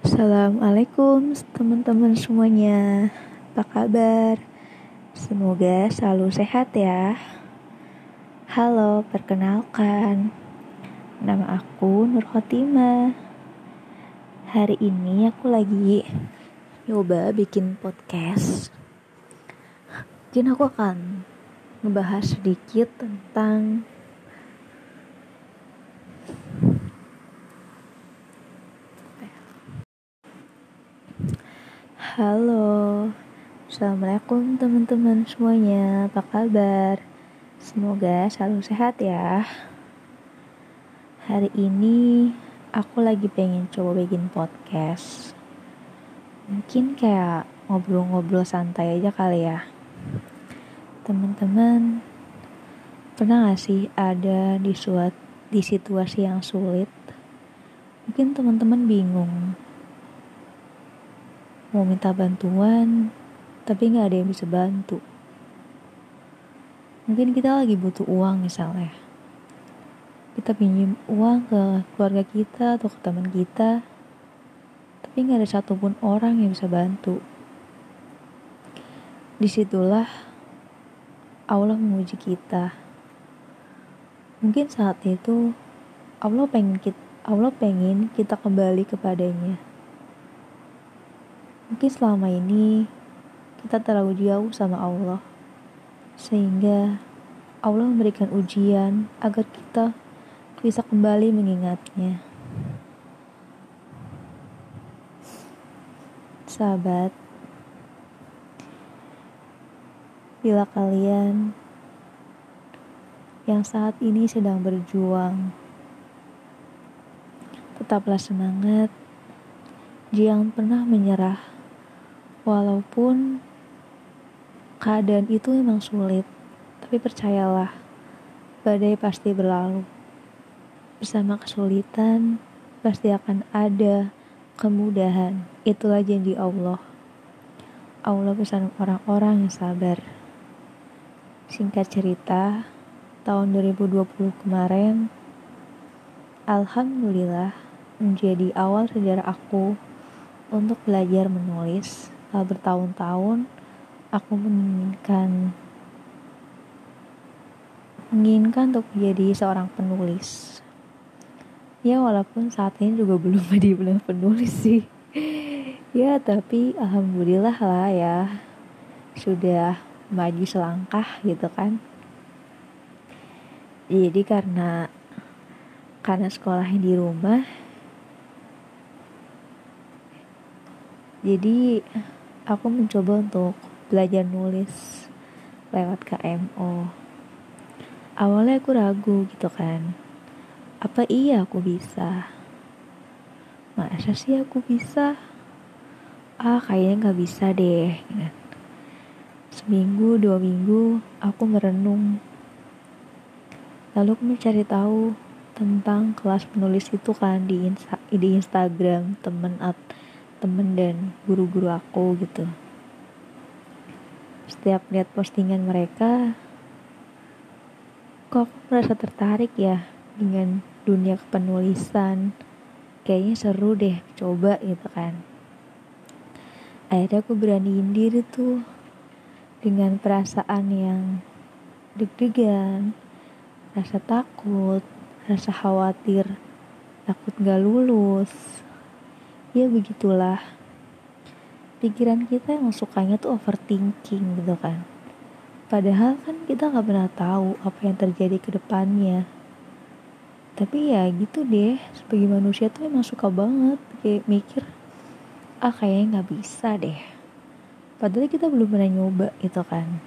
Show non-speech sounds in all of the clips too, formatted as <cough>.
Assalamualaikum teman-teman semuanya. Apa kabar? Semoga selalu sehat ya. Halo, perkenalkan. Nama aku Nur Khotimah. Hari ini aku lagi Nyoba bikin podcast. Mungkin aku akan Ngebahas sedikit tentang Halo, Assalamualaikum teman-teman semuanya, apa kabar? Semoga selalu sehat ya. Hari ini aku lagi pengen coba bikin podcast. Mungkin kayak ngobrol-ngobrol santai aja kali ya. Teman-teman, pernah gak sih ada di suat di situasi yang sulit? Mungkin teman-teman bingung mau minta bantuan, tapi nggak ada yang bisa bantu. Mungkin kita lagi butuh uang misalnya. Kita pinjam uang ke keluarga kita atau ke teman kita, tapi nggak ada satupun orang yang bisa bantu. Di situlah Allah menguji kita. Mungkin saat itu Allah pengen kita, Allah pengen kita kembali kepadanya Mungkin selama ini kita terlalu jauh sama Allah, sehingga Allah memberikan ujian agar kita bisa kembali mengingatnya. Sahabat, bila kalian yang saat ini sedang berjuang, tetaplah semangat, jangan pernah menyerah Walaupun keadaan itu memang sulit, tapi percayalah, badai pasti berlalu. Bersama kesulitan, pasti akan ada kemudahan. Itulah janji Allah. Allah pesan orang-orang yang sabar. Singkat cerita, tahun 2020 kemarin, Alhamdulillah menjadi awal sejarah aku untuk belajar menulis bertahun-tahun aku menginginkan menginginkan untuk menjadi seorang penulis. Ya walaupun saat ini juga belum <laughs> jadi penulis sih. Ya tapi alhamdulillah lah ya sudah maju selangkah gitu kan. Jadi karena karena sekolahnya di rumah jadi aku mencoba untuk belajar nulis lewat KMO. Awalnya aku ragu gitu kan. Apa iya aku bisa? Masa sih aku bisa? Ah kayaknya gak bisa deh. Seminggu, dua minggu, aku merenung. Lalu aku mencari tahu tentang kelas penulis itu kan di, insta di Instagram temen atau temen dan guru-guru aku gitu. Setiap lihat postingan mereka kok aku merasa tertarik ya dengan dunia kepenulisan. Kayaknya seru deh coba gitu kan. Akhirnya aku beraniin diri tuh dengan perasaan yang deg-degan rasa takut rasa khawatir takut gak lulus ya begitulah. Pikiran kita yang sukanya tuh overthinking gitu kan. Padahal kan kita nggak pernah tahu apa yang terjadi ke depannya. Tapi ya gitu deh sebagai manusia tuh emang suka banget kayak mikir ah kayaknya nggak bisa deh. Padahal kita belum pernah nyoba gitu kan.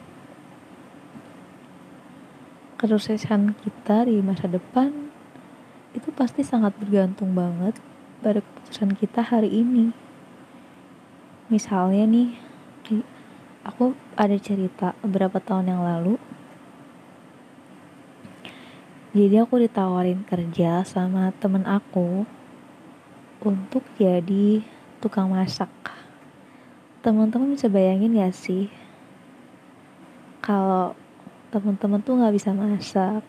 Kesuksesan kita di masa depan itu pasti sangat bergantung banget pada keputusan kita hari ini. Misalnya nih aku ada cerita beberapa tahun yang lalu. Jadi aku ditawarin kerja sama temen aku untuk jadi tukang masak. Teman-teman bisa bayangin gak sih? Kalau teman-teman tuh nggak bisa masak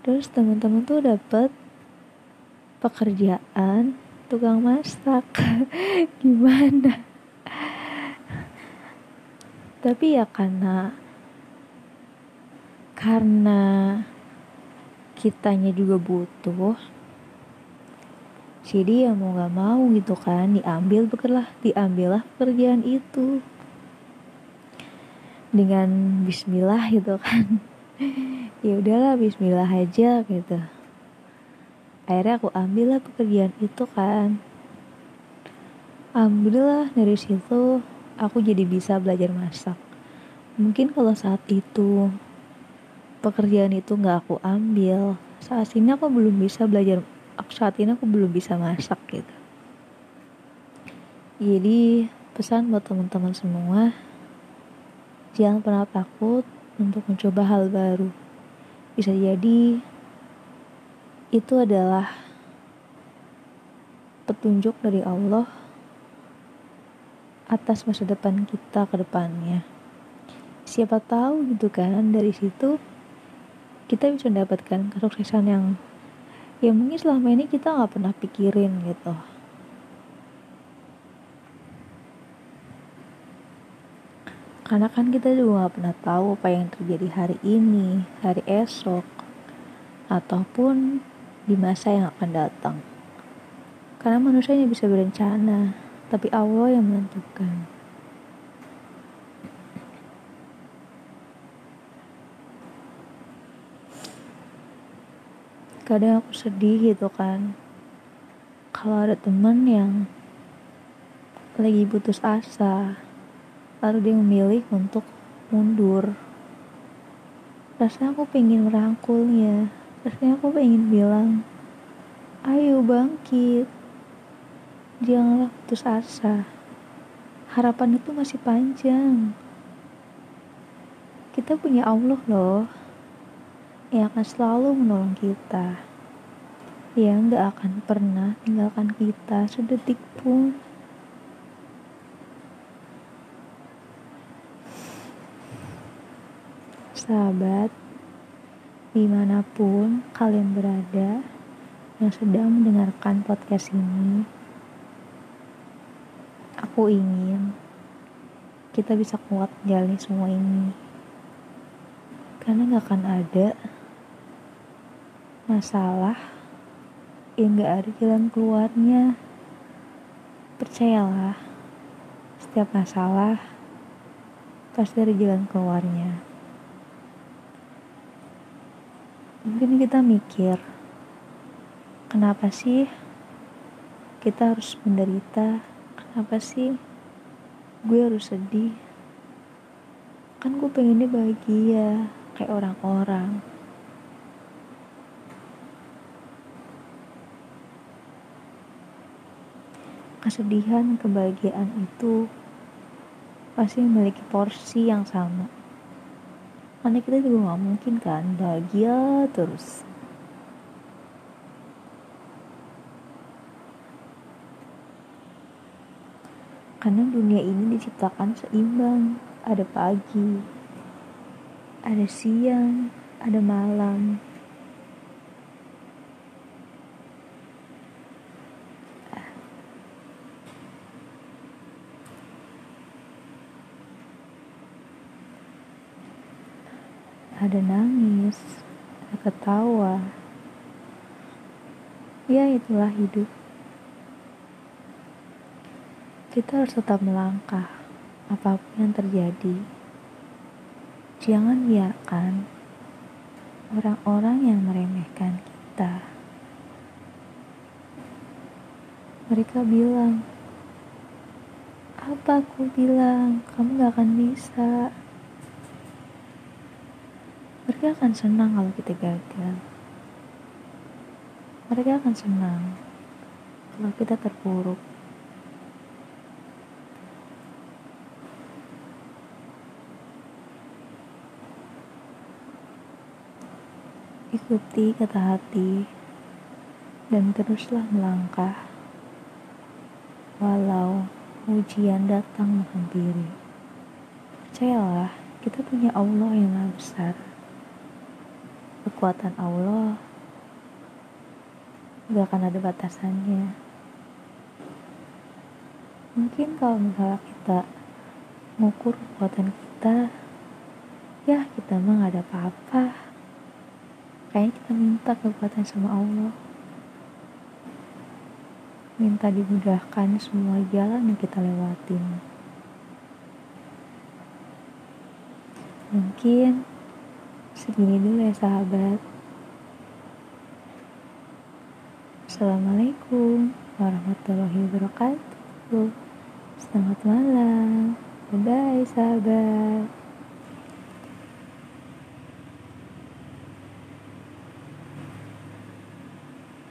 terus teman-teman tuh dapet pekerjaan tukang masak. <laughs> Gimana? Tapi ya karena karena kitanya juga butuh jadi ya mau gak mau gitu kan diambil bekerlah diambillah pekerjaan itu. Dengan Bismillah gitu kan. <laughs> Ya udahlah Bismillah aja gitu akhirnya aku ambil lah pekerjaan itu kan. Alhamdulillah dari situ aku jadi bisa belajar masak. Mungkin kalau saat itu pekerjaan itu nggak aku ambil saat ini aku belum bisa belajar saat ini aku belum bisa masak gitu. Jadi pesan buat teman-teman semua Jangan pernah takut untuk mencoba hal baru. Bisa jadi itu adalah petunjuk dari Allah atas masa depan kita ke depannya. Siapa tahu gitu kan dari situ kita bisa mendapatkan kesuksesan yang yang mungkin selama ini kita nggak pernah pikirin gitu. Karena kan kita juga gak pernah tahu apa yang terjadi hari ini, hari esok, ataupun di masa yang akan datang. Karena manusia hanya bisa berencana, tapi Allah yang menentukan. Kadang aku sedih gitu kan, kalau ada teman yang lagi putus asa, lalu dia memilih untuk mundur rasanya aku pengen merangkulnya rasanya aku pengen bilang ayo bangkit. Janganlah putus asa. Harapan itu masih panjang. Kita punya Allah loh yang akan selalu menolong kita. Yang gak akan pernah tinggalkan kita sedetik pun. Sahabat, di mana pun kalian berada yang sedang mendengarkan podcast ini, aku ingin kita bisa kuat jalani semua ini. Karena gak akan ada masalah yang gak ada jalan keluarnya. Percayalah, setiap masalah pasti ada jalan keluarnya. Mungkin kita mikir kenapa sih kita harus menderita? Kenapa sih gue harus sedih? Kan gue pengennya bahagia kayak orang-orang. Kesedihan kebahagiaan itu pasti memiliki porsi yang sama karena kita juga nggak mungkin kan bahagia terus. Karena dunia ini diciptakan seimbang. Ada pagi ada siang ada malam ada nangis, ada ketawa. Ya, itulah hidup. Kita harus tetap melangkah, apa pun yang terjadi. Jangan biarkan orang-orang yang meremehkan kita. Mereka bilang, apa aku bilang, kamu gak akan bisa mereka akan senang kalau kita gagal. Mereka akan senang kalau kita terpuruk. Ikuti kata hati dan teruslah melangkah. Walau ujian datang menghampiri. Percayalah kita punya Allah yang maha besar kekuatan Allah. Gak akan ada batasannya. Mungkin kalau misalnya kita ngukur kekuatan kita ya kita mah gak ada apa-apa. Kayaknya kita minta kekuatan sama Allah. Minta dimudahkan semua jalan yang kita lewatin. Mungkin segini dulu ya sahabat. Assalamualaikum warahmatullahi wabarakatuh. Selamat malam. Bye bye sahabat